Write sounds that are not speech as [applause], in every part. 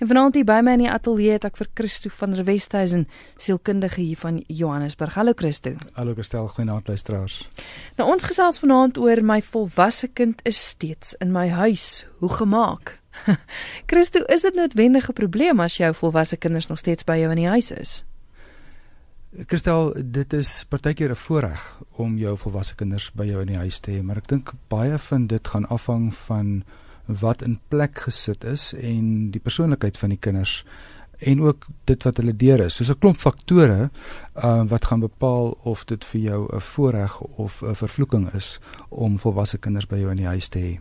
En vanaand hier by my in die ateljee het ek vir Christo van der Westhuizen, sielkundige hier van Johannesburg. Hallo Christo. Hallo Kristel, goeienaand luisteraars. Nou ons gesels vanaand oor my volwasse kind is steeds in my huis. Hoe gemaak? [laughs] Christo, is dit noodwendig 'n probleem as jou volwasse kinders nog steeds by jou in die huis is? Kristel, dit is partykeer 'n voorreg om jou volwasse kinders by jou in die huis te hê, maar ek dink baie van dit gaan afhang van wat in plek gesit is en die persoonlikheid van die kinders en ook dit wat hulle deur is. Soos 'n klomp faktore uh wat gaan bepaal of dit vir jou 'n voorreg of 'n vervloeking is om volwasse kinders by jou in die huis te hê.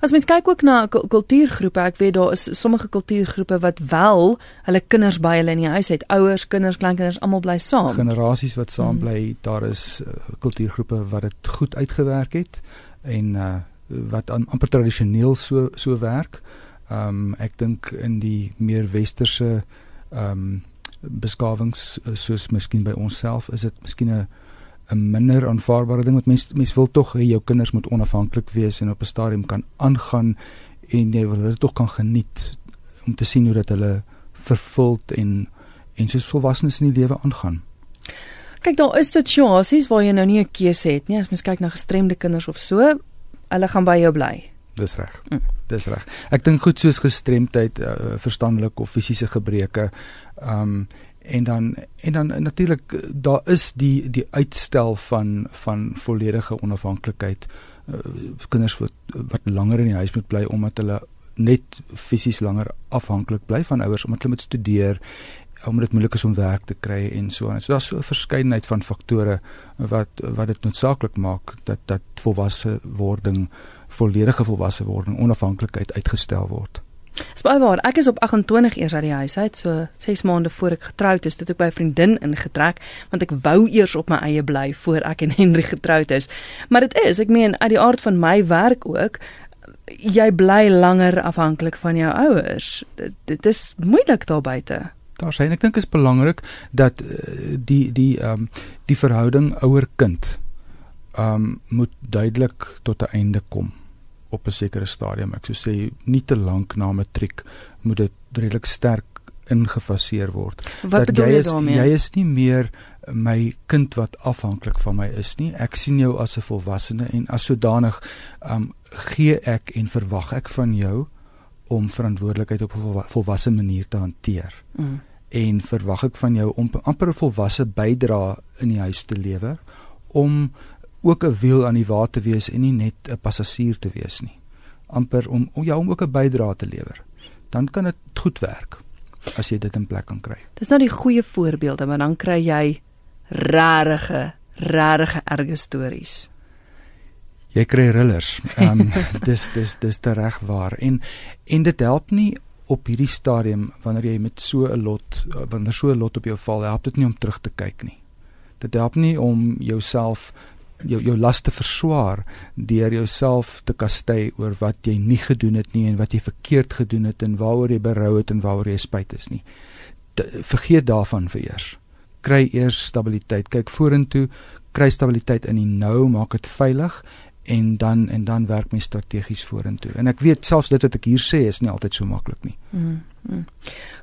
As mens kyk ook na kultuurgroepe, ek weet daar is sommige kultuurgroepe wat wel hulle kinders by hulle in die huis het, ouers, kinders, kleinkinders almal bly saam. Generasies wat saam hmm. bly, daar is uh, kultuurgroepe wat dit goed uitgewerk het en uh wat amper tradisioneel so so werk. Ehm um, ek dink in die meer westerse ehm um, beskawings eh, soos miskien by onsself is dit miskien 'n 'n minder aanvaarbare ding wat mense mense wil tog hê jou kinders moet onafhanklik wees en op 'n stadium kan aangaan en jy wil hulle tog kan geniet om te sien hoe dat hulle vervuld en en soos volwassenes in die lewe aangaan. Kyk daar is situasies waar jy nou nie 'n keuse het nie as mens kyk na gestremde kinders of so hulle gaan by jou bly. Dis reg. Mm. Dis reg. Ek dink goed soos gestremdheid, uh, verstandelike of fisiese gebreke. Ehm um, en dan en dan natuurlik daar is die die uitstel van van volledige onafhanklikheid. Uh, kinders wat wat langer in die huis moet bly omdat hulle net fisies langer afhanklik bly van ouers omdat hulle moet studeer omdat dit moeilik is om werk te kry en so aan. So daar's so 'n verskeidenheid van faktore wat wat dit noodsaaklik maak dat dat volwasse wording, volledige volwasse wording, onafhanklikheid uitgestel word. Dis baie waar. Ek is op 28 eers uit die huis uit, so 6 maande voor ek getroud is, het ek by 'n vriendin ingetrek want ek wou eers op my eie bly voor ek en Henry getroud is. Maar dit is, ek meen uit die aard van my werk ook, jy bly langer afhanklik van jou ouers. Dit, dit is moeilik daar buite daar sê en ek dink is belangrik dat uh, die die ehm um, die verhouding ouer kind ehm um, moet duidelik tot 'n einde kom op 'n sekere stadium. Ek sou sê nie te lank na matriek moet dit redelik sterk ingefaseer word. Wat dat jy is daarmee? jy is nie meer my kind wat afhanklik van my is nie. Ek sien jou as 'n volwassene en as sodanig um, gee ek en verwag ek van jou om verantwoordelikheid op 'n volwasse manier te hanteer. Mm en verwag ek van jou om amper 'n volwasse bydra in die huis te lewer om ook 'n wiel aan die wa te wees en nie net 'n passasier te wees nie. amper om om jou om ook 'n bydra te lewer. Dan kan dit goed werk as jy dit in plek kan kry. Dis nou die goeie voorbeelde, maar dan kry jy rarige, rarige erge stories. Jy kry rillers. Ehm um, [laughs] dis dis dis te reg waar en en dit help nie op hierdie stadium wanneer jy met so 'n lot wanneer so 'n lot op jou val, help dit nie om terug te kyk nie. Dit help nie om jouself jou jou las te verswaar deur jouself te kastei oor wat jy nie gedoen het nie en wat jy verkeerd gedoen het en waaroor jy berou het en waaroor jy spyt is nie. Vergeet daarvan vir eers. Kry eers stabiliteit. Kyk vorentoe, kry stabiliteit in die nou, maak dit veilig en dan en dan werk mens strategies vorentoe. En ek weet selfs dit wat ek hier sê is nie altyd so maklik nie. Mm, mm.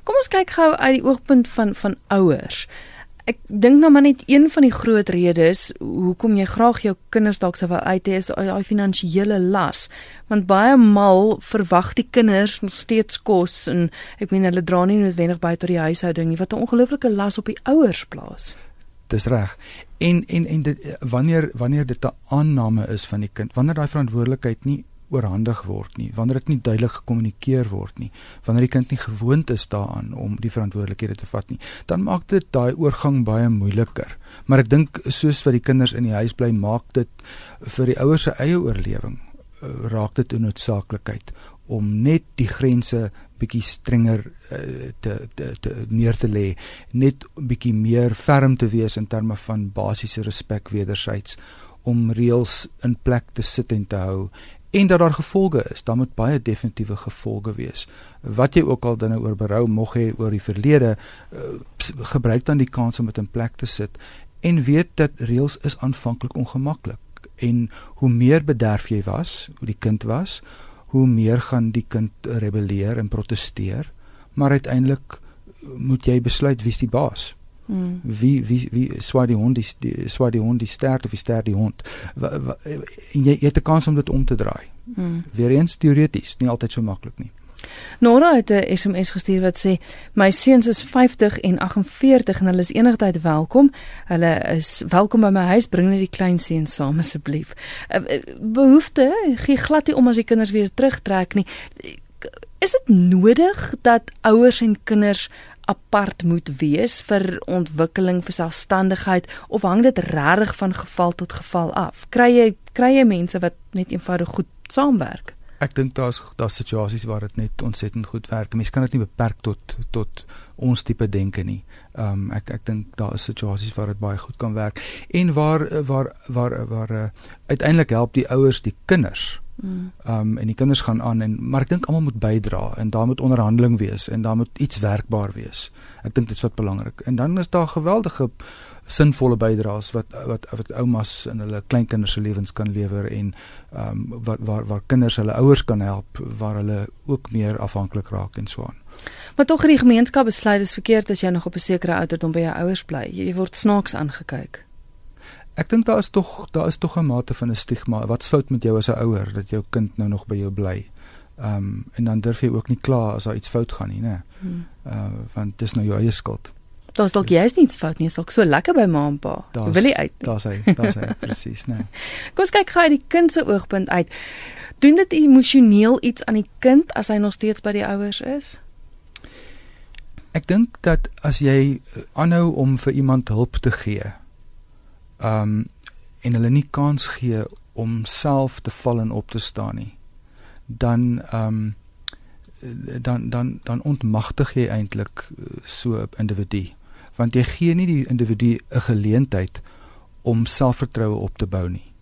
Kom ons kyk gou uit die oogpunt van van ouers. Ek dink nou maar net een van die groot redes hoekom jy graag jou kinders dalk sou wil uit hê is daai finansiële las. Want baie maal verwag die kinders nog steeds kos en ek meen hulle dra nie noodwendig by tot die huishouding nie wat 'n ongelooflike las op die ouers plaas. Dis reg. En en en dit wanneer wanneer dit 'n aanname is van die kind, wanneer daai verantwoordelikheid nie oorhandig word nie, wanneer dit nie duidelik gekommunikeer word nie, wanneer die kind nie gewoond is daaraan om die verantwoordelikhede te vat nie, dan maak dit daai oorgang baie moeiliker. Maar ek dink soos wat die kinders in die huis bly, maak dit vir die ouers se eie oorlewing eh, raak dit 'n noodsaaklikheid om net die grense bietjie strenger uh, te, te te neer te lê, net bietjie meer ferm te wees in terme van basiese respek wederzijds om reëls in plek te sit en te hou en dat daar gevolge is, dan moet baie definitiewe gevolge wees. Wat jy ook al dinge oor berou mag hê oor die verlede, uh, gebruik dan die kans om dit in plek te sit en weet dat reëls is aanvanklik ongemaklik en hoe meer bederf jy was, hoe die kind was, hoe meer gaan die kind rebelleer en proteseer maar uiteindelik moet jy besluit wie's die baas. Mm. Wie wie wie swaai die hond die, die swaai die hond die stert of die stert die hond. Wa, wa, jy jy het 'n kans om dit om te draai. Mm. Weereens teoreties, nie altyd so maklik nie. Nora het 'n SMS gestuur wat sê my seuns is 50 en 48 en hulle is enigtyd welkom. Hulle is welkom by my huis. Bring net die klein seuns saam asseblief. Eh, eh, behoefte gee glad nie om as die kinders weer terugtrek nie. Is dit nodig dat ouers en kinders apart moet wees vir ontwikkeling vir selfstandigheid of hang dit regtig van geval tot geval af? Kry jy kry jy mense wat net eenvoudig goed saamwerk? Ek dink daar's daar's situasies waar dit net ontsettend goed werk. Mense kan dit nie beperk tot tot ons tipe denke nie. Ehm um, ek ek dink daar is situasies waar dit baie goed kan werk en waar waar waar waar, waar uh, uiteindelik help die ouers die kinders. Mm. Um, en die kinders gaan aan en maar ek dink almal moet bydra en daar moet onderhandeling wees en daar moet iets werkbaar wees. Ek dink dit is wat belangrik. En dan is daar geweldige sinvolle bydraes wat wat wat oumas in hulle kleinkinders se lewens kan lewer en ehm um, wat waar waar kinders hulle ouers kan help waar hulle ook meer afhanklik raak en so aan. Maar tog die gemeenskap besluit dis verkeerd as jy nog op 'n sekere ouderdom by jou ouers bly. Jy word snaaks aangekyk. Ek dink daar is tog daar is tog 'n mate van 'n stigma. Wat's fout met jou as 'n ouer dat jou kind nou nog by jou bly? Ehm um, en dan durf jy ook nie kla as daar iets fout gaan nie, né? Hmm. Uh want dis nou jou eie skuld. Daar's dalk jy's niks fout nie, is dalk so lekker by ma en pa. Wil jy uit? Daar's hy, daar's hy [laughs] presies, né? Kom ons kyk gou uit die kind se oogpunt uit. Doen dit emosioneel iets aan die kind as hy nog steeds by die ouers is? Ek dink dat as jy eh, aanhou om vir iemand hulp te gee, um en hulle nie kans gee om self te val en op te staan nie, dan um dan dan dan ontmagtig jy eintlik eh, so 'n individu want jy gee nie die individu 'n geleentheid om selfvertroue op te bou nie.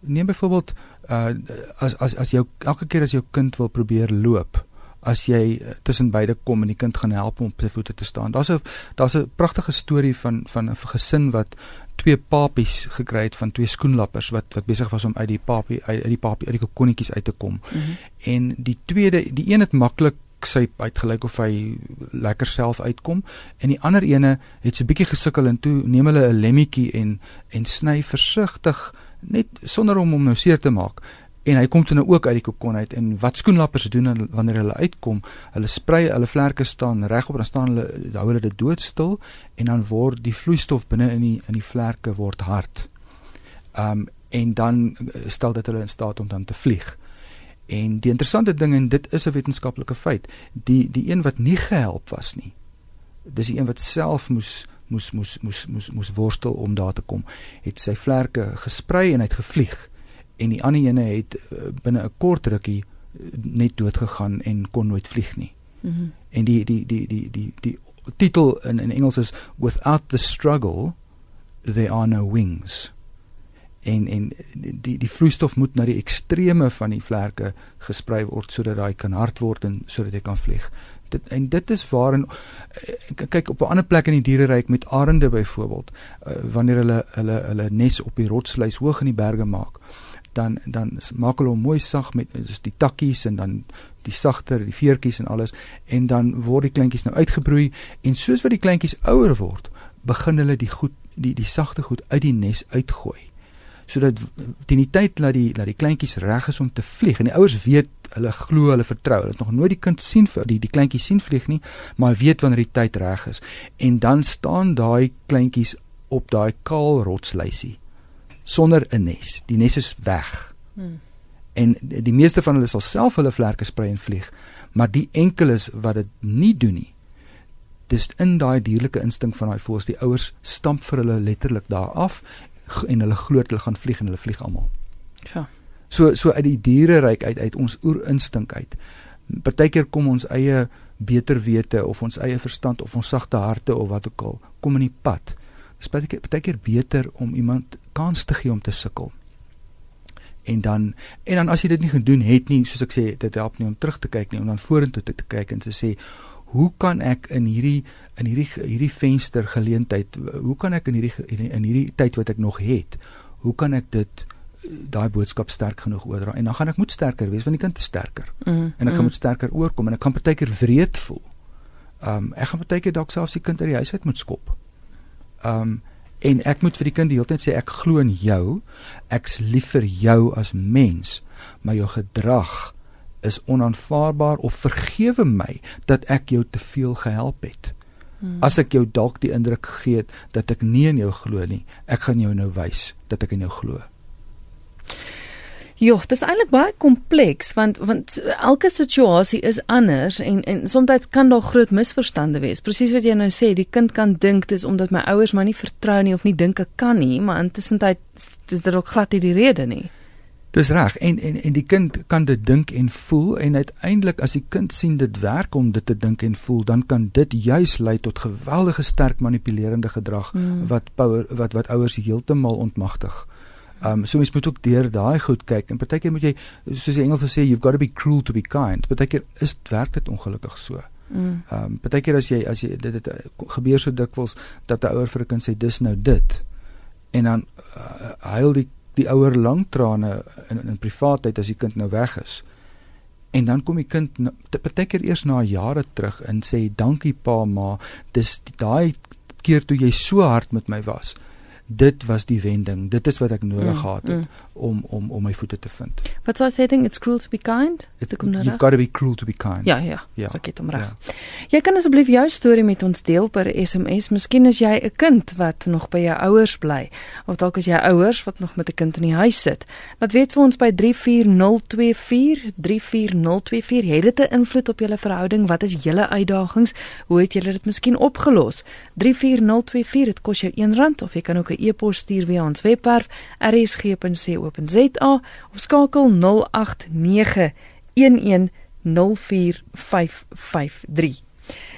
Neem byvoorbeeld uh as as as jou elke keer as jou kind wil probeer loop, as jy uh, tussen beide kom en die kind gaan help om op sy voete te staan. Daar's 'n daar's 'n pragtige storie van van 'n gesin wat twee papies gekry het van twee skoenlappers wat wat besig was om uit die papie uit, uit die papie uit die kokonnetjies uit te kom. Mm -hmm. En die tweede, die een het maklik sy uitgelyk of hy lekker self uitkom en die ander ene het so bietjie gesukkel en toe neem hulle 'n lemmetjie en en sny versigtig net sonder om hom nou seer te maak en hy kom toe nou ook uit die kokon uit en wat skoenlappers doen wanneer hulle uitkom hulle sprei hulle vlerke staan regop dan staan hulle hou hulle dit doodstil en dan word die vloeistof binne in die in die vlerke word hard um en dan stel dit hulle in staat om dan te vlieg En die interessante ding en dit is 'n wetenskaplike feit, die die een wat nie gehelp was nie. Dis die een wat self moes moes moes moes moes moes worstel om daar te kom, het sy vlerke gesprei en hy het gevlieg. En die ander ene het eh, binne 'n kort rukkie eh, net dood gegaan en kon nooit vlieg nie. Mm -hmm. En die die die die die die titel in in Engels is without the struggle there are no wings en en die die vloeistof moet na die extreme van die vlerke gesprei word sodat hy kan hard word en sodat hy kan vlieg. Dit en dit is waarin eh, kyk op 'n ander plek in die diereryk met arende byvoorbeeld uh, wanneer hulle hulle hulle nes op die rotsluis hoog in die berge maak dan dan maak hulle hom mooi sag met dis die takkies en dan die sagter die veertjies en alles. En dan word die kleintjies nou uitgebroei en soos wat die kleintjies ouer word begin hulle die goed die die sagte goed uit die nes uitgooi. Sodat teen die tyd dat die dat die kleintjies reg is om te vlieg en die ouers weet hulle glo hulle vertrou hulle het nog nooit die kind sien vir die die kleintjies sien vlieg nie maar weet wanneer die tyd reg is. En dan staan daai kleintjies op daai kaal rotsluisie sonder 'n nes die nes is weg hmm. en die meeste van hulle sal self hulle vlerke sprei en vlieg maar die enkeles wat dit nie doen nie dis in daai dierlike instink van daai voëls die ouers stamp vir hulle letterlik daar af en hulle glo hulle gaan vlieg en hulle vlieg almal. Ja. So so uit die diereryk uit uit ons oerinstink uit. Partykeer kom ons eie beter wete of ons eie verstand of ons sagte harte of wat ook al kom in die pad. Dis partykeer partykeer beter om iemand kans te gee om te sukkel. En dan en dan as jy dit nie gedoen het nie, soos ek sê, dit help nie om terug te kyk nie, om dan vorentoe te, te kyk en te sê, hoe kan ek in hierdie in hierdie hierdie venster geleentheid hoe kan ek in hierdie in hierdie tyd wat ek nog het hoe kan ek dit daai boodskap sterk genoeg oordra en dan gaan ek moet sterker wees want die kind is sterker mm, en ek mm. gaan moet sterker oorkom en ek kan partykeer wreed voel Ehm um, ek gaan baie keer dalk selfs die kind uit die huis uit moet skop. Ehm um, en ek moet vir die kind die hele tyd sê ek glo in jou. Ek's lief vir jou as mens, maar jou gedrag is onaanvaarbaar of vergewe my dat ek jou te veel gehelp het. Hmm. As ek jou dalk die indruk gegee het dat ek nie in jou glo nie, ek gaan jou nou wys dat ek in jou glo. Ja, dit is eintlik baie kompleks want want elke situasie is anders en en soms kan daar groot misverstande wees. Presies wat jy nou sê, die kind kan dink dis omdat my ouers my nie vertrou nie of nie dink ek kan nie, maar intussen tyd is dit ook glad nie die rede nie. Dis reg en en en die kind kan dit dink en voel en uiteindelik as die kind sien dit werk om dit te dink en voel, dan kan dit juis lei tot geweldige sterk manipulerende gedrag mm. wat power, wat wat ouers heeltemal ontmagtig. Ehm um, so mens moet ook deur daai goed kyk en partykeer moet jy soos die Engels sê you've got to be cruel to be kind. Partykeer is dit werk dit ongelukkig so. Ehm um, partykeer as jy as jy dit dit gebeur so dikwels dat 'n ouer vir 'n kind sê dis nou dit en dan uh, huil die die ouer lang trane in in privaatheid as die kind nou weg is. En dan kom die kind partykeer eers na jare terug en sê dankie pa ma, dis daai keer toe jy so hard met my was dit was die wending. Dit is wat ek nodig mm, gehad het mm. om om om my voete te vind. What's I saying? It's cruel to be kind. It's, you've got to be cruel to be kind. Ja, ja. ja. So get hom reg. Ja. Jy kan asseblief jou storie met ons deel per SMS. Miskien is jy 'n kind wat nog by jou ouers bly of dalk is jy ouers wat nog met 'n kind in die huis sit. Laat weet vir ons by 34024 34024. Het dit 'n invloed op julle verhouding? Wat is julle uitdagings? Hoe het julle dit miskien opgelos? 34024. Dit kos jou R1 of jy kan ook 'n e-pos stuur via ons webwerf rsg.co.za of skakel 0891104553.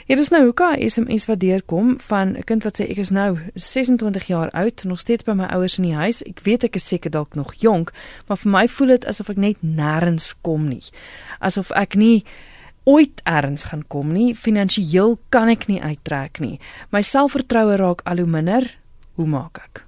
Hier is nou 'n SMS wat deurkom van 'n kind wat sê ek is nou 26 jaar oud, nog steeds by my ouers in die huis. Ek weet ek is seker dalk nog jonk, maar vir my voel dit asof ek net nêrens kom nie. Asof ek nie ooit erns gaan kom nie. Finansiëel kan ek nie uittrek nie. My selfvertroue raak al hoe minder. Hoe maak ek?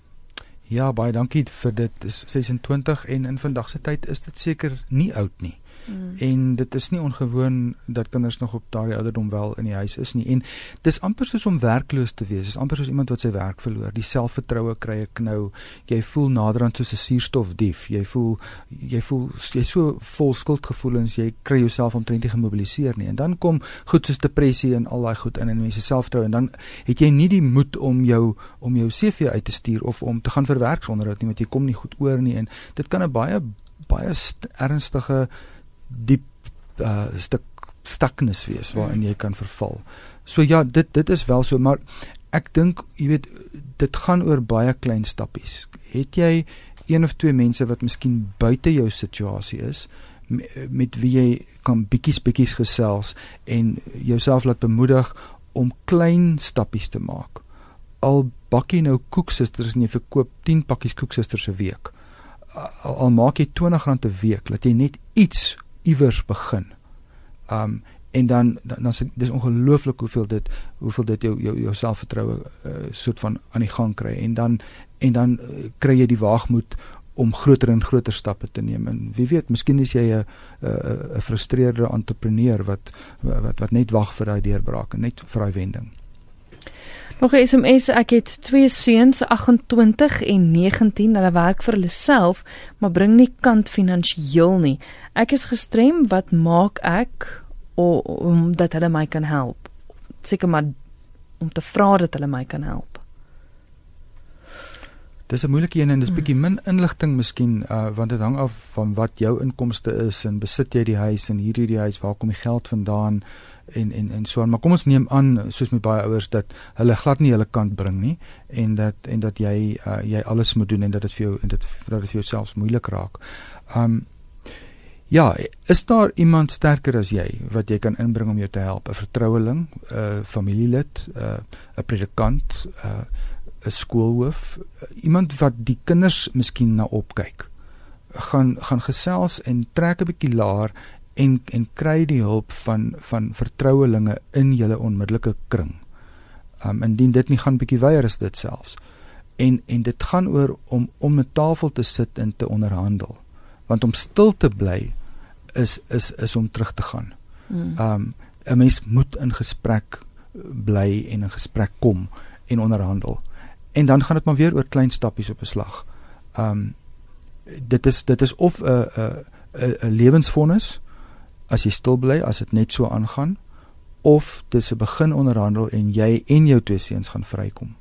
Ja, baie dankie vir dit. Dis 26 en in vandag se tyd is dit seker nie oud nie. Mm. En dit is nie ongewoon dat kinders nog op daardie ouderdom wel in die huis is nie. En dis amper soos om werkloos te wees. Dis amper soos iemand wat sy werk verloor. Die selfvertroue kry 'n knou. Jy voel naderhand soos 'n suurstofdief. Jy voel jy voel jy so vol skuldgevoelens. Jy kry jouself omtrent nie gemobiliseer nie. En dan kom goed soos depressie en al daai goed in in mense selfvertroue en dan het jy nie die moed om jou om jou CV uit te stuur of om te gaan vir werksonderhoud nie want jy kom nie goed oor nie en dit kan 'n baie baie ernstige diep uh, stuk staknis wees waarin jy kan verval. So ja, dit dit is wel so, maar ek dink jy weet dit gaan oor baie klein stappies. Het jy een of twee mense wat miskien buite jou situasie is met wie jy kan bietjies bietjies gesels en jouself laat bemoedig om klein stappies te maak. Al bakkie nou koeksusters en jy verkoop 10 pakkies koeksusters 'n week. Al, al maak jy R20 'n week, laat jy net iets iewers begin. Um en dan dan, dan dis ongelooflik hoeveel dit hoeveel dit jou jou jou selfvertroue uh, soort van aan die gang kry en dan en dan uh, kry jy die waagmoed om groter en groter stappe te neem en wie weet miskien is jy 'n 'n frustreerde entrepreneur wat wat wat net wag vir daai deurbraak en net vir daai wending. Nog 'n SMS, ek het twee seuns, 28 en 19. Hulle werk vir hulle self, maar bring nie kant finansiëel nie. Ek is gestrem, wat maak ek om dat hulle my kan help? Seker maar om te vra dat hulle my kan help. Dis 'n moeilike een en dis bietjie min inligting miskien uh, want dit hang af van wat jou inkomste is en besit jy die huis en hierdie die huis waar kom die geld vandaan? En en en so aan maar kom ons neem aan soos met baie ouers dat hulle glad nie hulle kant bring nie en dat en dat jy uh, jy alles moet doen en dat dit vir jou en dit dat dit vir jou selfs moeilik raak. Um ja, is daar iemand sterker as jy wat jy kan inbring om jou te help? 'n Vertroueling, 'n uh, familielid, 'n uh, 'n predikant, 'n uh, 'n skoolhoof, iemand wat die kinders miskien na opkyk. gaan gaan gesels en trek 'n bietjie laer en en kry die hulp van van vertrouelinge in julle onmiddellike kring. Um indien dit nie gaan bietjie weier is dit selfs. En en dit gaan oor om om 'n tafel te sit en te onderhandel. Want om stil te bly is is is om terug te gaan. Hmm. Um 'n mens moet in gesprek bly en in gesprek kom en onderhandel. En dan gaan dit maar weer oor klein stappies op 'n slag. Um dit is dit is of 'n 'n 'n 'n lewensvonnis as jy stil bly as dit net so aangaan of dis 'n begin onderhandel en jy en jou twee seuns gaan vrykom.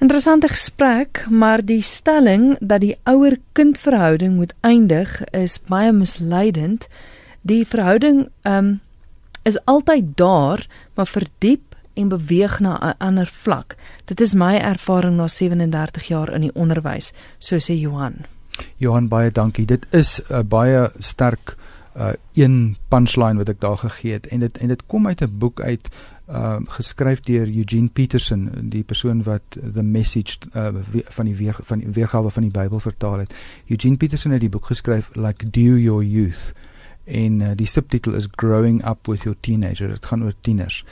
Interessante gesprek, maar die stelling dat die ouer-kind verhouding moet eindig is baie misleidend. Die verhouding um is altyd daar, maar verdiep en beweeg na 'n ander vlak. Dit is my ervaring na 37 jaar in die onderwys, so sê Johan. Johan, baie dankie. Dit is 'n baie sterk uh een punchline wat ek daar gegee het en dit en dit kom uit 'n boek uit uh geskryf deur Eugene Peterson, die persoon wat the message uh, van die weer van die weergawe van die Bybel vertaal het. Eugene Peterson het die boek geskryf like do your youth en uh, die subtitel is growing up with your teenager. Dit gaan oor tieners.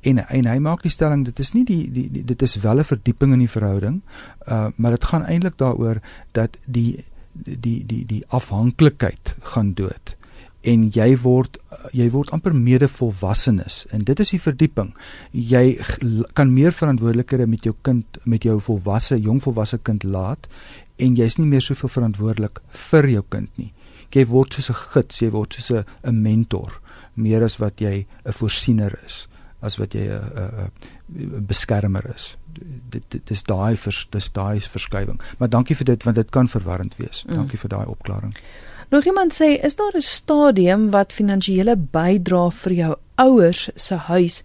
En en hy maak die stelling dit is nie die, die, die dit is wel 'n verdieping in die verhouding, uh maar dit gaan eintlik daaroor dat die die die die afhanklikheid gaan dood en jy word jy word amper medevolwassenes. En dit is die verdieping. Jy kan meer verantwoordelikhede met jou kind met jou volwasse jong volwasse kind laat en jy's nie meer soveel verantwoordelik vir jou kind nie. Jy word soos 'n gids jy word soos 'n mentor meer as wat jy 'n voorsiener is as wat jy 'n beskermer is. Dit dit is daai dis daai verskywing. Maar dankie vir dit want dit kan verwarrend wees. Mm. dankie vir daai opklaring Nog iemand sê, is daar 'n stadium wat finansiële bydrae vir jou ouers se huis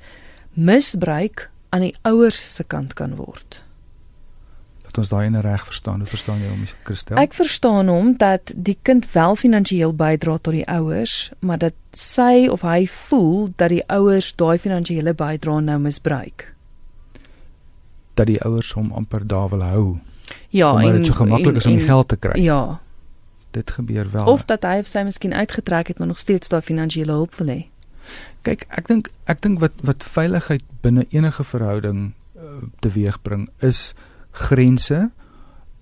misbruik aan die ouers se kant kan word? Dat ons daai in reg verstaan. Hoe verstaan jy hom, Christel? Ek verstaan hom dat die kind wel finansiëel bydra tot die ouers, maar dat sy of hy voel dat die ouers daai finansiële bydrae nou misbruik. Dat die ouers hom amper daar wil hou. Ja, omdat dit so gemaklik is om die geld te kry. Ja, dit gebeur wel. Of dat hy of sy miskien uitgetrek het maar nog steeds daar finansiële hulp wil hê. Kyk, ek dink ek dink wat wat veiligheid binne enige verhouding uh, teweegbring is grense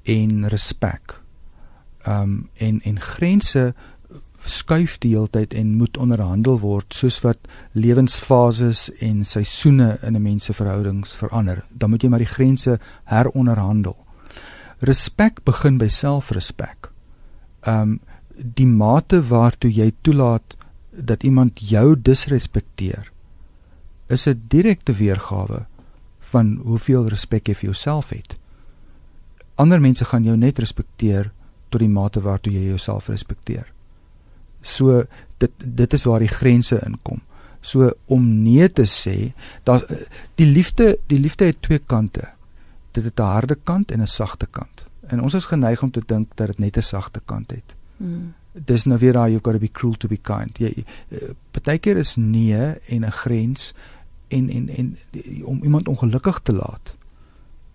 en respek. Ehm um, en en grense skuif die hele tyd en moet onderhandel word soos wat lewensfases en seisoene in 'n mens se verhoudings verander. Dan moet jy maar die grense heronderhandel. Respek begin by selfrespek ehm um, die mate waartoe jy toelaat dat iemand jou disrespekteer is 'n direkte weergawe van hoeveel respek jy vir jouself het. Ander mense gaan jou net respekteer tot die mate waartoe jy jouself respekteer. So dit dit is waar die grense inkom. So om nee te sê, daar die liefde, die liefde het twee kante. Dit het 'n harde kant en 'n sagte kant. En ons is geneig om te dink dat dit net 'n sagte kant het. Mm. Dis nou weer daai you got to be cruel to be kind. Jy uh, partykeer is nee en 'n grens en en en die, om iemand ongelukkig te laat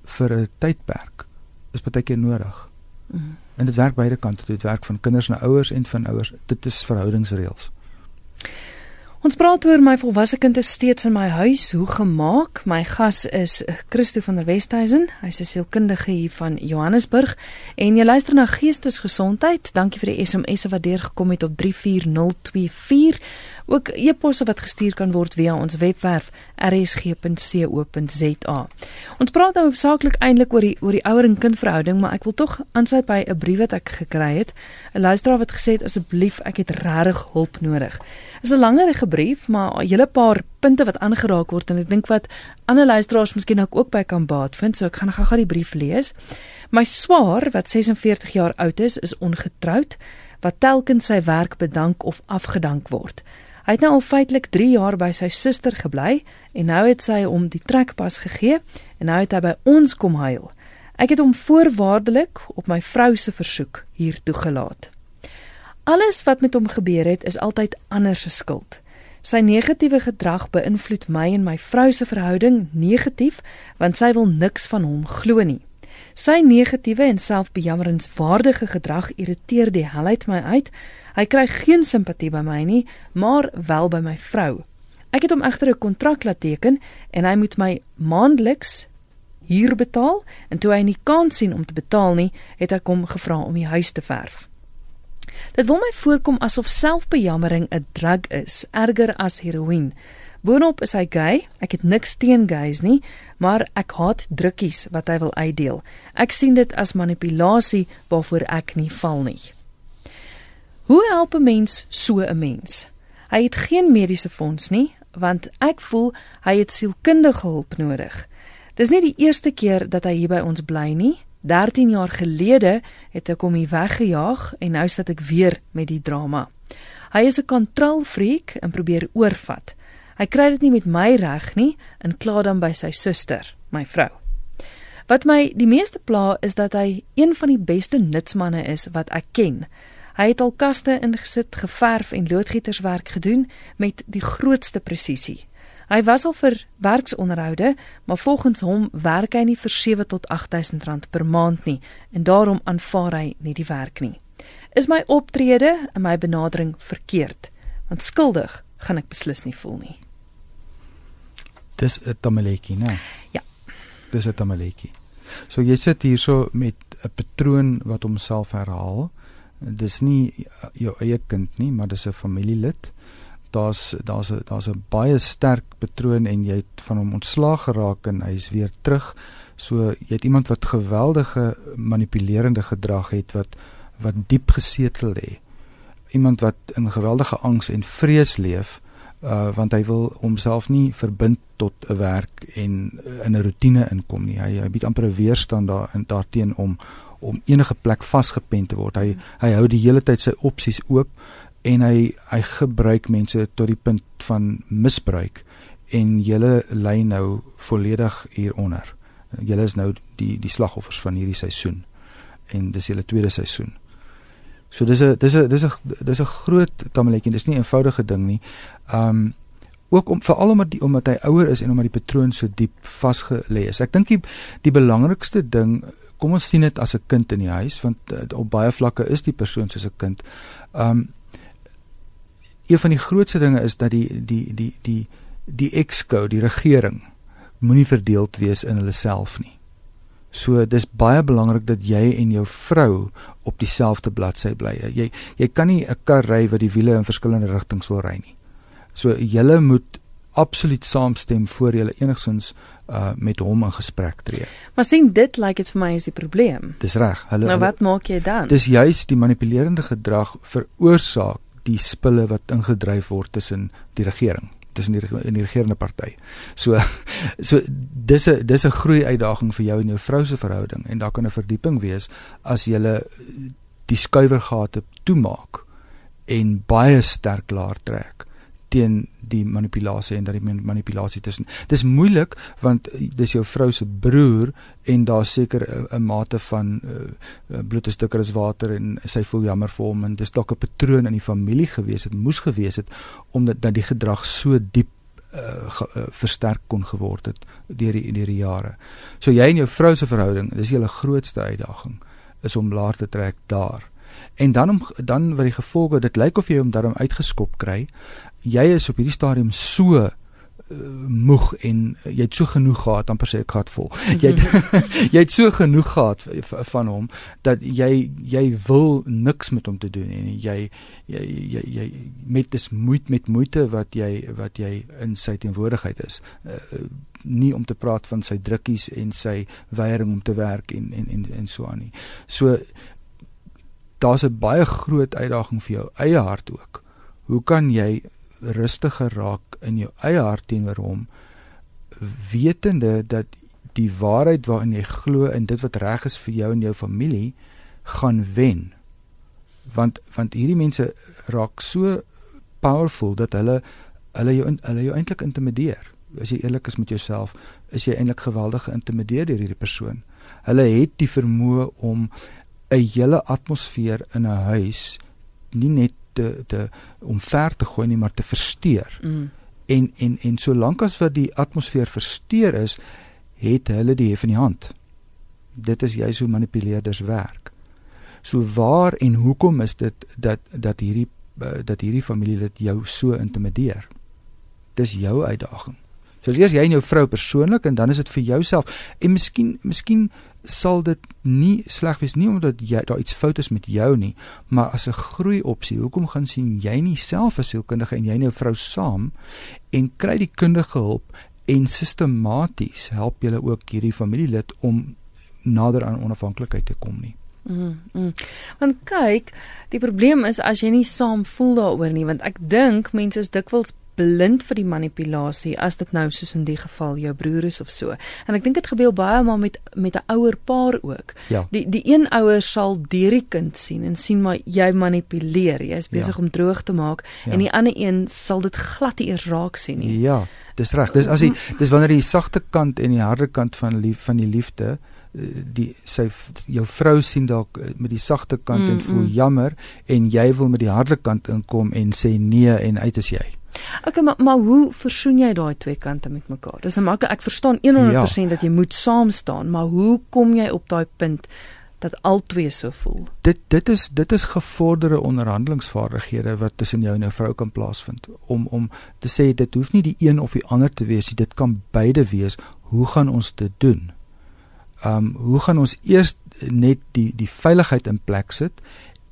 vir 'n tydperk is partykeer nodig. Mm. En dit werk beide kante. Dit werk van kinders na ouers en van ouers. Dit is verhoudingsreëls. Ons praat oor my volwasse kind is steeds in my huis, hoe gemaak. My gas is Christo van der Westhuizen. Hy's 'n sielkundige hier van Johannesburg en jy luister na Geestesgesondheid. Dankie vir die SMS'e wat deurgekom het op 34024 ook e-posse wat gestuur kan word via ons webwerf rsg.co.za. Ons praat nou hoofsaaklik eintlik oor die oor die ouer en kind verhouding, maar ek wil tog aansluit by 'n brief wat ek gekry het. 'n Luisteraar wat gesê het asseblief, ek het regtig hulp nodig. Dit is 'n langerige brief, maar 'n hele paar punte wat aangeraak word en ek dink wat ander luisteraars miskien ook by kan baat vind, so ek gaan gou-gou die brief lees. My swaar wat 46 jaar oud is, is ongetroud wat telkens sy werk bedank of afgedank word. Hy het nou al feitelik 3 jaar by sy suster gebly en nou het sy hom die trekpas gegee en nou het hy by ons kom huil. Ek het hom voorwaardelik op my vrou se versoek hier toegelaat. Alles wat met hom gebeur het is altyd ander se skuld. Sy negatiewe gedrag beïnvloed my en my vrou se verhouding negatief want sy wil niks van hom glo nie. Sy negatiewe en selfbejammeringswaardige gedrag irriteer die hel uit my uit Hy kry geen simpatie by my nie, maar wel by my vrou. Ek het hom egter 'n kontrak laat teken en hy moet my maandeliks huur betaal en toe hy nie kans sien om te betaal nie, het ek hom gevra om die huis te verf. Dit wil my voorkom asof selfbejammering 'n drug is, erger as heroïne. Boonop is hy gay. Ek het niks teen gays nie, maar ek haat drukkies wat hy wil uitdeel. Ek sien dit as manipulasie waarvoor ek nie val nie. Hoe help 'n mens so 'n mens? Hy het geen mediese fonds nie, want ek voel hy het sielkundige hulp nodig. Dis nie die eerste keer dat hy hier by ons bly nie. 13 jaar gelede het ek hom hier weggejaag en nou sit ek weer met die drama. Hy is 'n kontrolfreak en probeer oorvat. Hy kry dit nie met my reg nie en kla dan by sy suster, my vrou. Wat my die meeste pla is dat hy een van die beste nutsmanne is wat ek ken. Hy het al kaste ingesit, geverf en loodgieterswerk gedoen met die grootste presisie. Hy was al vir werksonderhoude, maar volgens hom werk hy nie vir 7 tot 8000 rand per maand nie en daarom aanvaar hy nie die werk nie. Is my optrede en my benadering verkeerd? Want skuldig gaan ek beslis nie voel nie. Dis 'n tamaletjie, né? Ja. Dis 'n tamaletjie. So jy sit hierso met 'n patroon wat homself herhaal dis nie jou eie kind nie, maar dis 'n familielid. Daar's daar's 'n daar's 'n baie sterk patroon en jy het van hom ontslaag geraak en hy's weer terug. So jy het iemand wat geweldige manipulerende gedrag het wat wat diep gesetel lê. Iemand wat in geweldige angs en vrees leef uh want hy wil homself nie verbind tot 'n werk en in 'n rotine inkom nie. Hy hy bied amper 'n weerstand daar in daarteen om om enige plek vasgepen te word. Hy hy hou die hele tyd sy opsies oop en hy hy gebruik mense tot die punt van misbruik en julle lê nou volledig hieronder. Julle is nou die die slagoffers van hierdie seisoen en dis julle tweede seisoen. So dis 'n dis 'n dis 'n dis 'n groot tamaletjie. Dis nie 'n eenvoudige ding nie. Um ook om veral omdat die omdat hy ouer is en omdat die patroon so diep vasgelê is. Ek dink die die belangrikste ding kom ons sien dit as 'n kind in die huis want uh, op baie vlakke is die persoon soos 'n kind. Um een van die grootste dinge is dat die die die die die exco, die regering moenie verdeeld wees in hulle self nie. So dis baie belangrik dat jy en jou vrou op dieselfde bladsy bly. Jy jy kan nie 'n kar ry wat die wiele in verskillende rigtings wil ry nie. So julle moet absoluut saamstem voor jy enigsins uh met hom in gesprek tree. Maar sien dit lyk like dit vir my is die probleem. Dis reg. Hulle Nou wat maak jy dan? Dis juis die manipulerende gedrag veroorsaak die spille wat ingedryf word tussen die regering tussen die in die regerende party. So [laughs] so dis 'n dis 'n groei uitdaging vir jou en jou vrou se verhouding en daar kan 'n verdieping wees as jy die skuiwergate toemaak en baie sterk laer trek teen die manipulasie en dat die manipulasie tussen dis moeilik want eh, dis jou vrou se broer en daar seker 'n mate van uh, bloed is dikker as water en sy voel jammer vir hom en dis dalk 'n patroon in die familie gewees het moes gewees het omdat dat die gedrag so diep uh, ge, uh, versterk kon geword het deur die deur die jare. So jy en jou vrou se verhouding, dis julle grootste uitdaging is om laer te trek daar. En dan om dan wat die gevolge dit lyk of jy hom daarom uitgeskop kry jy is op hierdie stadium so uh, moeg en uh, jy het so genoeg gehad amper sê ek gehad vol [laughs] jy het [laughs] jy het so genoeg gehad van hom dat jy jy wil niks met hom te doen en jy jy jy, jy met dis moeite met moeite wat jy wat jy in sy teenwoordigheid is. Uh, nie om te praat van sy drukkies en sy weiering om te werk en en en, en so aan nie. So daar's 'n baie groot uitdaging vir jou eie hart ook. Hoe kan jy rustiger raak in jou eie hart teenoor hom wetende dat die waarheid waarin jy glo en dit wat reg is vir jou en jou familie gaan wen. Want want hierdie mense raak so powerful dat hulle hulle jou hulle jou eintlik intimideer. As jy eerlik is met jouself is jy eintlik geweldig geïntimideer deur hierdie persoon. Hulle het die vermoë om 'n hele atmosfeer in 'n huis nie net te te om ver te gooi nie maar te versteur. Mm. En en en solank as wat die atmosfeer versteur is, het hulle die hef in die hand. Dit is juis hoe manipuleerders werk. So waar en hoekom is dit dat dat hierdie dat hierdie familie dit jou so intimideer? Dis jou uitdaging. So as eers jy en jou vrou persoonlik en dan is dit vir jouself. En miskien miskien sal dit nie sleg wees nie omdat jy daar iets fout is met jou nie, maar as 'n groei opsie, hoekom gaan sien jy nie self as sielkundige en jy en jou vrou saam en kry die kundige hulp en sistematies help julle ook hierdie familielid om nader aan onafhanklikheid te kom nie. Mm, mm. Want kyk, die probleem is as jy nie saam voel daaroor nie, want ek dink mense is dikwels blind vir die manipulasie as dit nou soos in die geval jou broer is of so. En ek dink dit gebeur baie maar met met 'n ouer paar ook. Ja. Die die een ouer sal deur die kind sien en sien maar jy manipuleer, jy is besig ja. om droog te maak ja. en die ander een sal dit glad nie eers raak sien nie. Ja, dis reg. Dis as jy dis wanneer die sagte kant en die harde kant van lief van die liefde die sy jou vrou sien dalk eh, met die sagte kant mm, en voel mm. jammer en jy wil met die harde kant inkom en sê nee en uit is jy. Okay, maar maar hoe versoen jy daai twee kante met mekaar? Dis nou maklik. Ek verstaan 100% ja. dat jy moet saam staan, maar hoe kom jy op daai punt dat albei so voel? Dit dit is dit is gevorderde onderhandelingsvaardighede wat tussen jou en jou vrou kan plaasvind om om te sê dit hoef nie die een of die ander te wees nie, dit kan beide wees. Hoe gaan ons dit doen? um hoe gaan ons eers net die die veiligheid in plek sit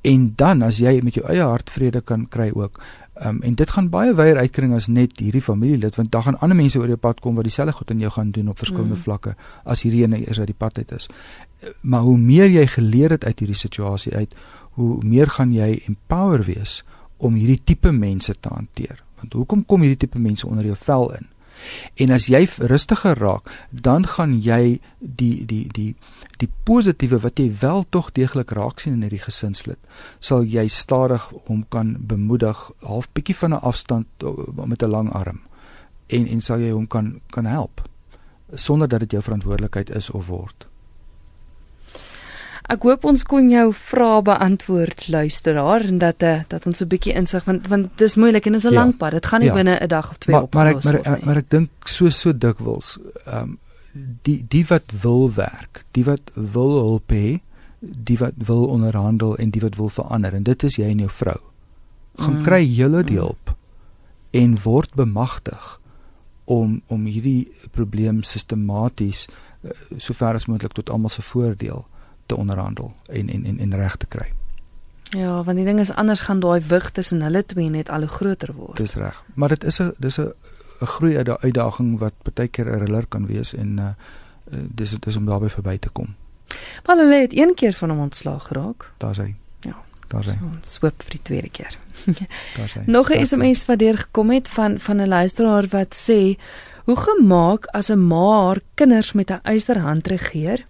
en dan as jy met jou eie hart vrede kan kry ook um en dit gaan baie wyer uitkring as net hierdie familielid want daar gaan ander mense oor jou pad kom wat dieselfde goed aan jou gaan doen op verskillende mm. vlakke as hierdie ene eers uit die pad uit is. Maar hoe meer jy geleer het uit hierdie situasie uit hoe meer gaan jy empower wees om hierdie tipe mense te hanteer. Want hoekom kom hierdie tipe mense onder jou vel in En as jy rustiger raak, dan gaan jy die die die die positiewe wat jy wel tog deeglik raak sien in hierdie gesinslid, sal jy stadig hom kan bemoedig, half bietjie van 'n afstand met 'n lang arm. En en sal jy hom kan kan help sonder dat dit jou verantwoordelikheid is of word. Ek hoop ons kon jou vrae beantwoord luisteraar en dat uh, dat ons 'n bietjie insig want want dis moeilik en is 'n ja, lang pad. Dit gaan nie ja. binne 'n dag of twee opgelos word nie. Maar ek maar ek dink so so dikwels ehm um, die die wat wil werk, die wat wil hulp hê, die wat wil onderhandel en die wat wil verander en dit is jy en jou vrou. Gaan mm. kry julle die mm. hulp en word bemagtig om om hierdie probleem sistematies uh, sover as moontlik tot almal se voordeel te onderhandel en en en, en reg te kry. Ja, want die ding is anders gaan daai wig tussen hulle twee net al hoe groter word. Dis reg. Maar dit is 'n dis 'n 'n groei uit daai uitdaging wat baie keer 'n riller kan wees en uh dis dis om daarby verby te kom. Maar hulle het een keer van hom ontslaag geraak. Daar's hy. Ja. Daar's hy. Swip vir die tweede keer. [laughs] Daar's hy. Nog 'n SMS wat deur gekom het van van 'n luisteraar wat sê: "Hoe gemaak as 'n ma haar kinders met 'n ysterhand regeer?"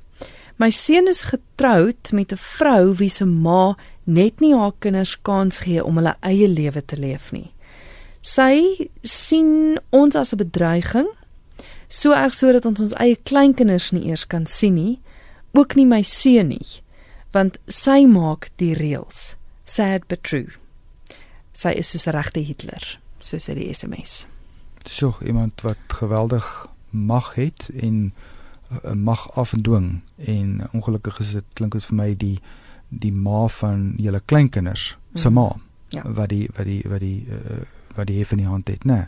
My seun is getroud met 'n vrou wie se ma net nie haar kinders kans gee om hulle eie lewe te leef nie. Sy sien ons as 'n bedreiging, so erg sodat ons ons eie kleinkinders nie eers kan sien nie, ook nie my seun nie, want sy maak die reëls. Sad but true. Sy is soos 'n regte Hitler, so sê die SMS. So iemand wat geweldig mag het en Eh, mag afdwing en ongelukkig is dit klink dit vir my die die ma van julle kleinkinders se mhm. ma ja. wat die wat die wat die uh, wat die hef in die hand het nê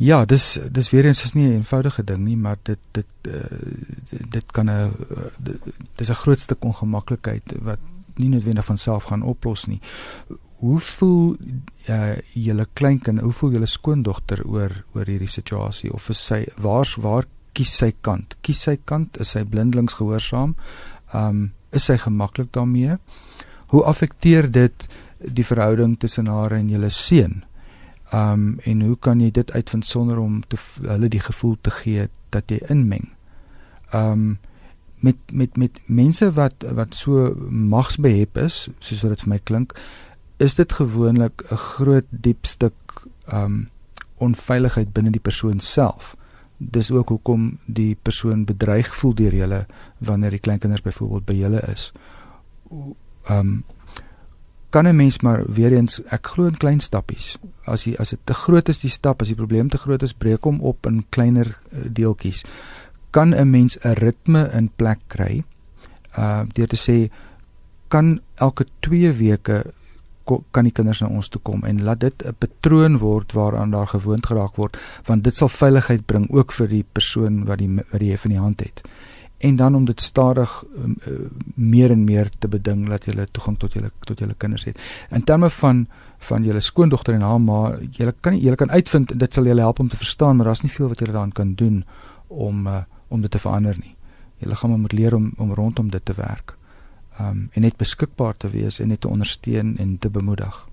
Ja, dis dis weer eens is nie 'n eenvoudige ding nie, maar dit dit uh, dit kan 'n dis 'n groot stuk ongemaklikheid wat nie noodwendig van self gaan oplos nie. Hoe voel uh, julle kleinkind, hoe voel julle skoondogter oor oor hierdie situasie of is sy waar waar kies sy kant. Kies sy kant, is sy blindelings gehoorsaam? Um is sy gemaklik daarmee? Hoe affekteer dit die verhouding tussen haar en julle seun? Um en hoe kan jy dit uitvind sonder om te hulle die gevoel te gee dat jy inmeng? Um met met met mense wat wat so magsbehep is, soos wat dit vir my klink, is dit gewoonlik 'n groot diep stuk um onveiligheid binne die persoon self dis ook hoekom die persoon bedreig voel deur julle wanneer die kleinkinders byvoorbeeld by julle is. Ehm um, kan 'n mens maar weer eens ek glo in klein stappies. As jy as dit te groot is die stap, as die probleem te groot is, breek hom op in kleiner uh, deeltjies. Kan 'n mens 'n ritme in plek kry? Uh deur te sê kan elke 2 weke kan die kinders na ons toe kom en laat dit 'n patroon word waaraan daar gewoond geraak word want dit sal veiligheid bring ook vir die persoon wat die wat die hef in die hand het. En dan om dit stadig um, uh, meer en meer te beding dat jy toegang tot jou tot jou kinders het. In terme van van julle skoondogter en haar ma jy kan jy kan uitvind dit sal julle help om te verstaan maar daar's nie veel wat jy daaraan kan doen om uh, om dit te verander nie. Julle gaan moet leer om om rondom dit te werk um, en net beskikbaar te wees en net te ondersteun en te bemoedig.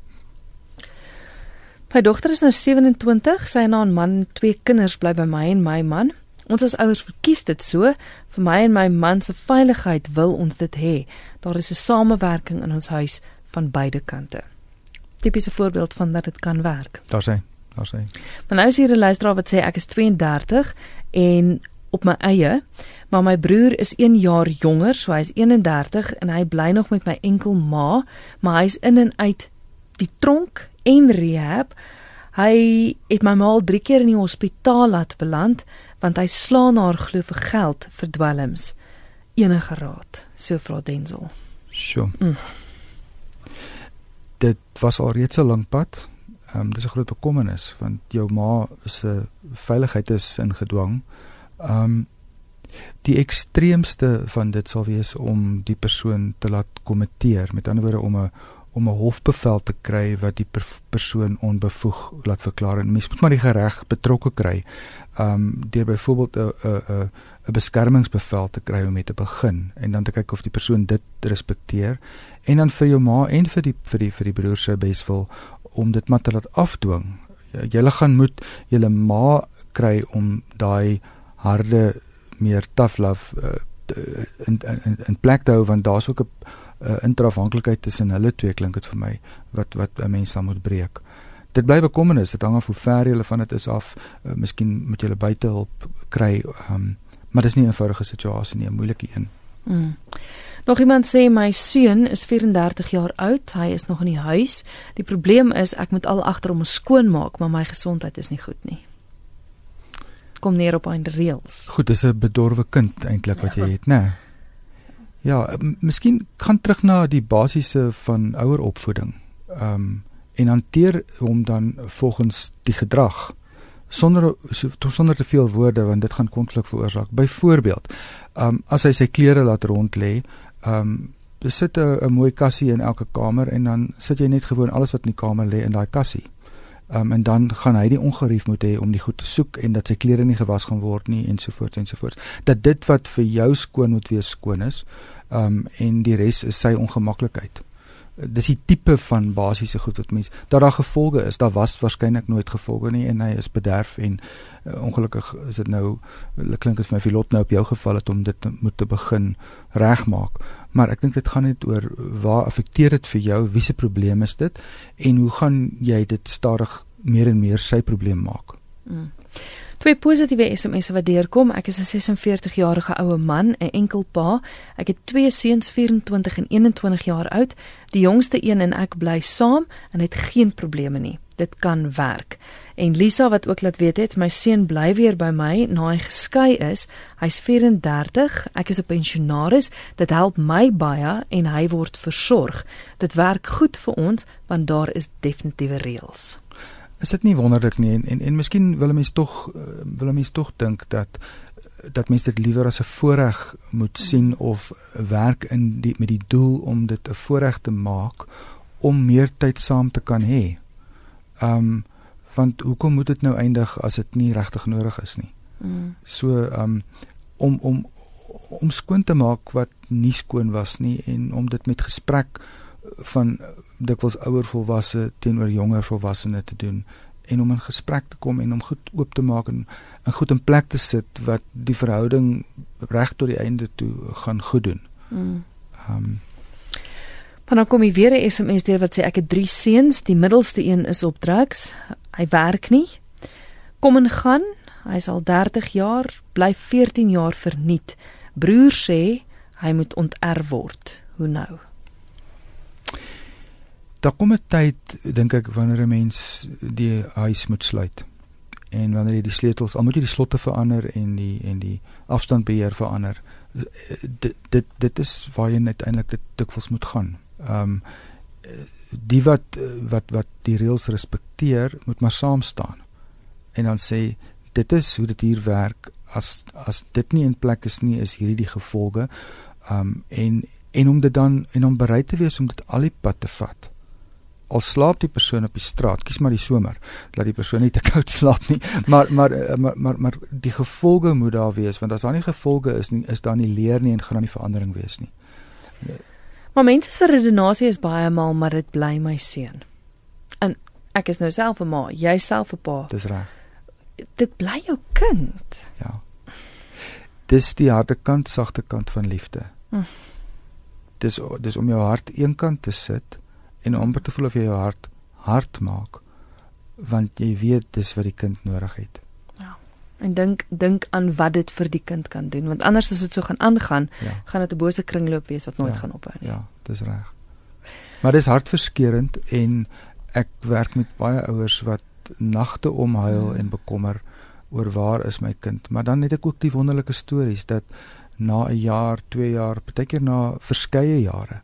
My dogter is nou 27, sy en haar man, twee kinders bly by my en my man. Ons as ouers kies dit so vir my en my man se veiligheid wil ons dit hê. Daar is 'n samewerking in ons huis van beide kante. Tipiese voorbeeld van dat dit kan werk. Daar sê, daar sê. Maar nou is hier 'n luisteraar wat sê ek is 32 en op my eie, maar my broer is 1 jaar jonger, so hy is 31 en hy bly nog met my enkel ma, maar hy's in en uit die tronk en rehab. Hy het my ma al 3 keer in die hospitaal laat beland want hy slaan haar glo vir geld vir dwelms. Enige raad, so vra Denzel. Sjoe. Mm. Dit was al reeds 'n lang pad. Ehm um, dis 'n groot bekommernis want jou ma se veiligheid is in gedwang. Ehm um, die ekstreemste van dit sal wees om die persoon te laat kommenteer, met ander woorde om 'n om 'n hofbevel te kry wat die per persoon onbevoeg laat verklaar en mens moet maar die reg betrokke kry. Ehm um, deur byvoorbeeld 'n 'n 'n beskermingsbevel te kry om mee te begin en dan te kyk of die persoon dit respekteer en dan vir jou ma en vir die vir die vir die broer se beswil om dit maar te laat afdwing. Julle gaan moet julle ma kry om daai harde meer tough love uh, in, in in plek te hou want daar's ook 'n uh, intrafhanklikheid tussen hulle twee klink dit vir my wat wat 'n mens sal moet breek. Dit bly bekommernis, dit hang af hoe ver jy van dit is af. Uh, miskien moet jy buite hulp kry, um, maar dis nie 'n eenvoudige situasie nie, 'n moeilike een. Mm. Nog iemand sê my seun is 34 jaar oud, hy is nog in die huis. Die probleem is ek moet al agter hom skoon maak, maar my gesondheid is nie goed nie kom neer op einde reëls. Goed, dis 'n bedorwe kind eintlik wat jy het, né? Ja, miskien gaan terug na die basiese van oueropvoeding. Ehm um, en hanteer hom dan volgens die gedrag sonder so, sonder te veel woorde want dit gaan konflik veroorsaak. Byvoorbeeld, ehm um, as hy sy klere laat rond lê, ehm um, besit 'n mooi kassie in elke kamer en dan sit jy net gewoon alles wat in die kamer lê in daai kassie um, en dan gaan hy die ongerief moet hê om die goed te soek en dat sy klere nie gewas gaan word nie ensovoorts ensovoorts. Dat dit wat vir jou skoon moet wees skoon is. Um, en die res is sy ongemaklikheid dis die tipe van basiese goed wat mens dat daar gevolge is. Daar was waarskynlik nooit gevolge nie en hy is bederf en uh, ongelukkig is dit nou klink dit vir my die lot nou op jou geval het om dit moet te begin regmaak. Maar ek dink dit gaan net oor waar affekteer dit vir jou? Wie se probleem is dit? En hoe gaan jy dit stadig meer en meer sy probleem maak? Mm. Twee positiewe SMS'e wat deurkom. Ek is 'n 46 jarige oue man, 'n enkel pa. Ek het twee seuns, 24 en 21 jaar oud. Die jongste een en ek bly saam en het geen probleme nie. Dit kan werk. En Lisa wat ook laat weet het, my seun bly weer by my na hy geskei is. Hy's 34, ek is 'n pensionaris. Dit help my baie en hy word versorg. Dit werk goed vir ons want daar is definitiewe reëls is dit nie wonderlik nie en en, en miskien wil 'n mens tog uh, wil 'n mens tog dink dat dat mense dit liewer as 'n voorreg moet sien of werk in die met die doel om dit 'n voorreg te maak om meer tyd saam te kan hê. Um want hoekom moet dit nou eindig as dit nie regtig nodig is nie? Mm. So um om om om skoon te maak wat nie skoon was nie en om dit met gesprek van dikwels ouer volwasse teenoor jonger volwassenes te doen en om in gesprek te kom en om goed oop te maak en, en goed in plek te sit wat die verhouding reg tot die einde toe gaan goed doen. Mm. Um, Maar dan kom hy weer 'n SMS deur wat sê ek het drie seuns, die middelste een is op drugs. Hy werk nie. Kom en gaan. Hy's al 30 jaar, bly 14 jaar verniet. Broer sê hy moet onterf word. Hoe nou? Daar kom 'n tyd dink ek wanneer 'n mens die huis moet sluit en wanneer jy die sleutels al moet jy die slotte verander en die en die afstandbeheer verander dit dit dit is waar jy uiteindelik dit dikwels moet gaan. Ehm um, die wat wat wat die reëls respekteer, moet maar saam staan. En dan sê dit is hoe dit hier werk. As as dit nie in plek is nie, is hierdie die gevolge. Um en en om dit dan en om bereid te wees om dit al die pad te vat al slaap die persoon op die straat, kies maar die somer, laat die persoon nie te koud slaap nie. Maar maar eh, maar maar, maar die gevolge moet daar wees want as daar nie gevolge is nie, is daar nie leer nie en gaan daar nie verandering wees nie. Maar mense se redenasie is baie maal maar dit bly my seun. En ek is nou self 'n ma, jy self 'n pa. Dis reg. Dit bly jou kind. Ja. Dis die harde kant, sagte kant van liefde. Hm. Dis dis om jou hart eenkant te sit en amper te voel of jy jou hart hard maak want jy weet dis wat die kind nodig het. Ja. En dink dink aan wat dit vir die kind kan doen want anders as dit so gaan aangaan, ja. gaan dit 'n bose kringloop wees wat nooit ja. gaan ophou nie. Ja, dis reg. Maar dis hartverskeurende en ek werk met baie ouers wat nagte omhuil hmm. en bekommer oor waar is my kind? Maar dan het ek ook die wonderlike stories dat na 'n jaar, 2 jaar, partykeer na verskeie jare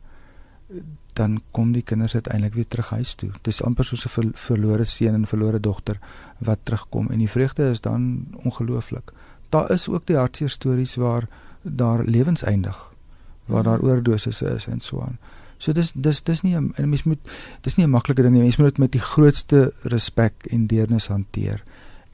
dan kom die kinders uiteindelik weer terug huis toe. Dis amper soos 'n ver, verlore seun en verlore dogter wat terugkom en die vreugde is dan ongelooflik. Daar is ook die hartseer stories waar daar lewens eindig, waar daar mhm. oordoses is en so aan. So dis dis dis nie 'n mens moet dis nie 'n maklike ding nie. Mens moet dit met die grootste respek en deernis hanteer.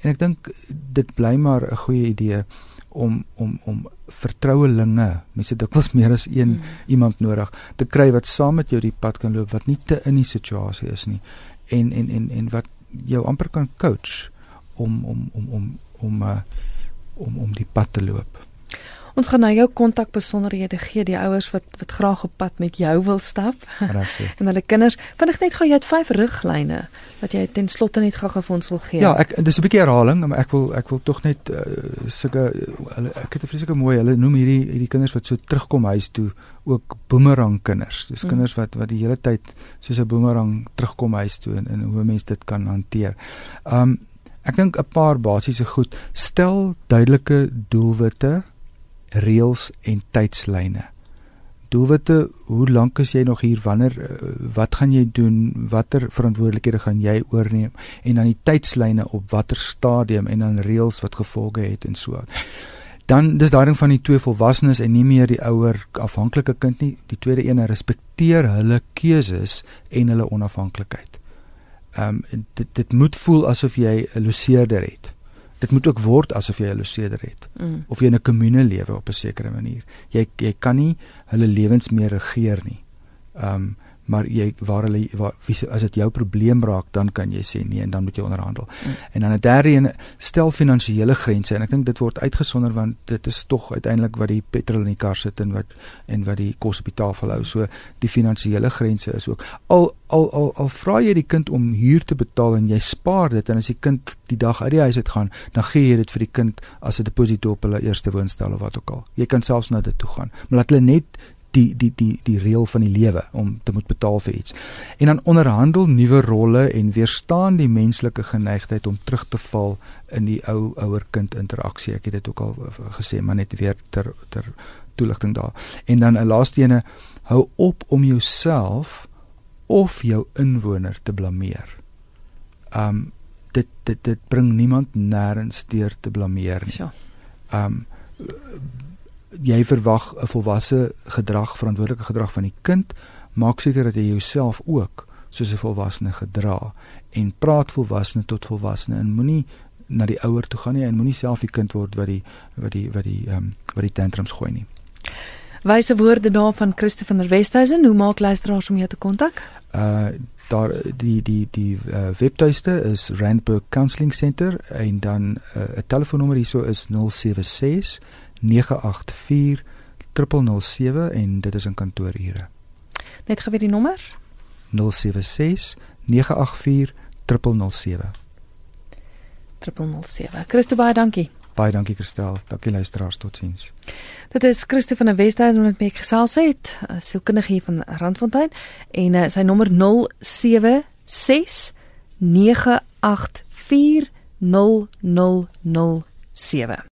En ek dink dit bly maar 'n goeie idee om om om vertrouelinge, mense dikwels meer as een mm. iemand nodig te kry wat saam met jou die pad kan loop wat nie te in die situasie is nie en en en en wat jou amper kan coach om om om om om uh, om om die pad te loop. Ons gaan nou jou kontak besonderhede gee die ouers wat wat graag op pad met jou wil stap. Regtig. [laughs] en hulle kinders, vinnig net gou jy het vyf riglyne wat jy ten slotte net gou vir ons wil gee. Ja, ek dis 'n bietjie herhaling, maar ek wil ek wil tog net uh, sulke hulle ek het 'n vreeslike mooi, hulle noem hierdie hierdie kinders wat so terugkom huis toe ook boomerang kinders. Dis mm. kinders wat wat die hele tyd soos 'n boomerang terugkom huis toe en, en hoe mense dit kan hanteer. Um ek dink 'n paar basiese goed. Stel duidelike doelwitte reëls en tydslyne. Doelwitte, hoe lank is jy nog hier? Wanneer eh, wat gaan jy doen? Watter verantwoordelikhede gaan jy oorneem? En dan die tydslyne op watter stadium en dan reëls wat gevolge het en so. Dan dis daai ding van die twee volwassenes en nie meer die ouer afhanklike kind nie. Die tweede een respekteer hulle keuses en hulle onafhanklikheid. Ehm um, dit dit moet voel asof jy 'n loseerder het dit moet ook word asof jy 'n loseder het mm. of jy in 'n kommune lewe op 'n sekere manier. Jy jy kan nie hulle lewens meer regeer nie. Ehm um, maar jy waar hulle waar, wie, as dit jou probleem raak dan kan jy sê nee en dan moet jy onderhandel. Mm. En dan 'n derde een stel finansiële grense en ek dink dit word uitgesonder want dit is tog uiteindelik wat die petrol in die kar sit en wat en wat die kos op die tafel hou. So die finansiële grense is ook al al al al vra jy die kind om huur te betaal en jy spaar dit en as die kind die dag uit die huis uit gaan, dan gee jy dit vir die kind as 'n deposito op hulle eerste woonstel of wat ook al. Jy kan selfs na dit toe gaan. Maar laat hulle net die die die die reël van die lewe om te moet betaal vir iets. En dan onderhandel nuwe rolle en weerstaan die menslike geneigtheid om terug te val in die ou ouer kind interaksie. Ek het dit ook al gesê, maar net weer ter ter toeligting daar. En dan 'n laaste ene, hou op om jouself of jou inwoner te blameer. Um dit dit dit bring niemand nêrens deur te blameer nie. Ja. Um jy verwag 'n volwasse gedrag, verantwoordelike gedrag van die kind, maak seker dat jy jouself ook soos 'n volwassene gedra en praat volwassene tot volwassene en moenie na die ouer toe gaan nie en moenie self die kind word wat die wat die wat die ehm um, wat die tantrums gooi nie. Wyse woorde daar van Christoffel van der Westhuizen, hoe maak luisteraars om jou te kontak? Uh daar die die die uh, webtuiste is Randburg Counselling Center en dan uh, 'n telefoonnommer hierso is 076 984 007 en dit is in kantoorure. Net gou weer die nommer? 076 984 007. 007. Christo baie dankie. Baie dankie Christel. Dankie luisteraars totsiens. Dit is Christo van der Westhuizen wat met gesels het, sielkundige hier van Randfontein en uh, sy nommer 076 984 0007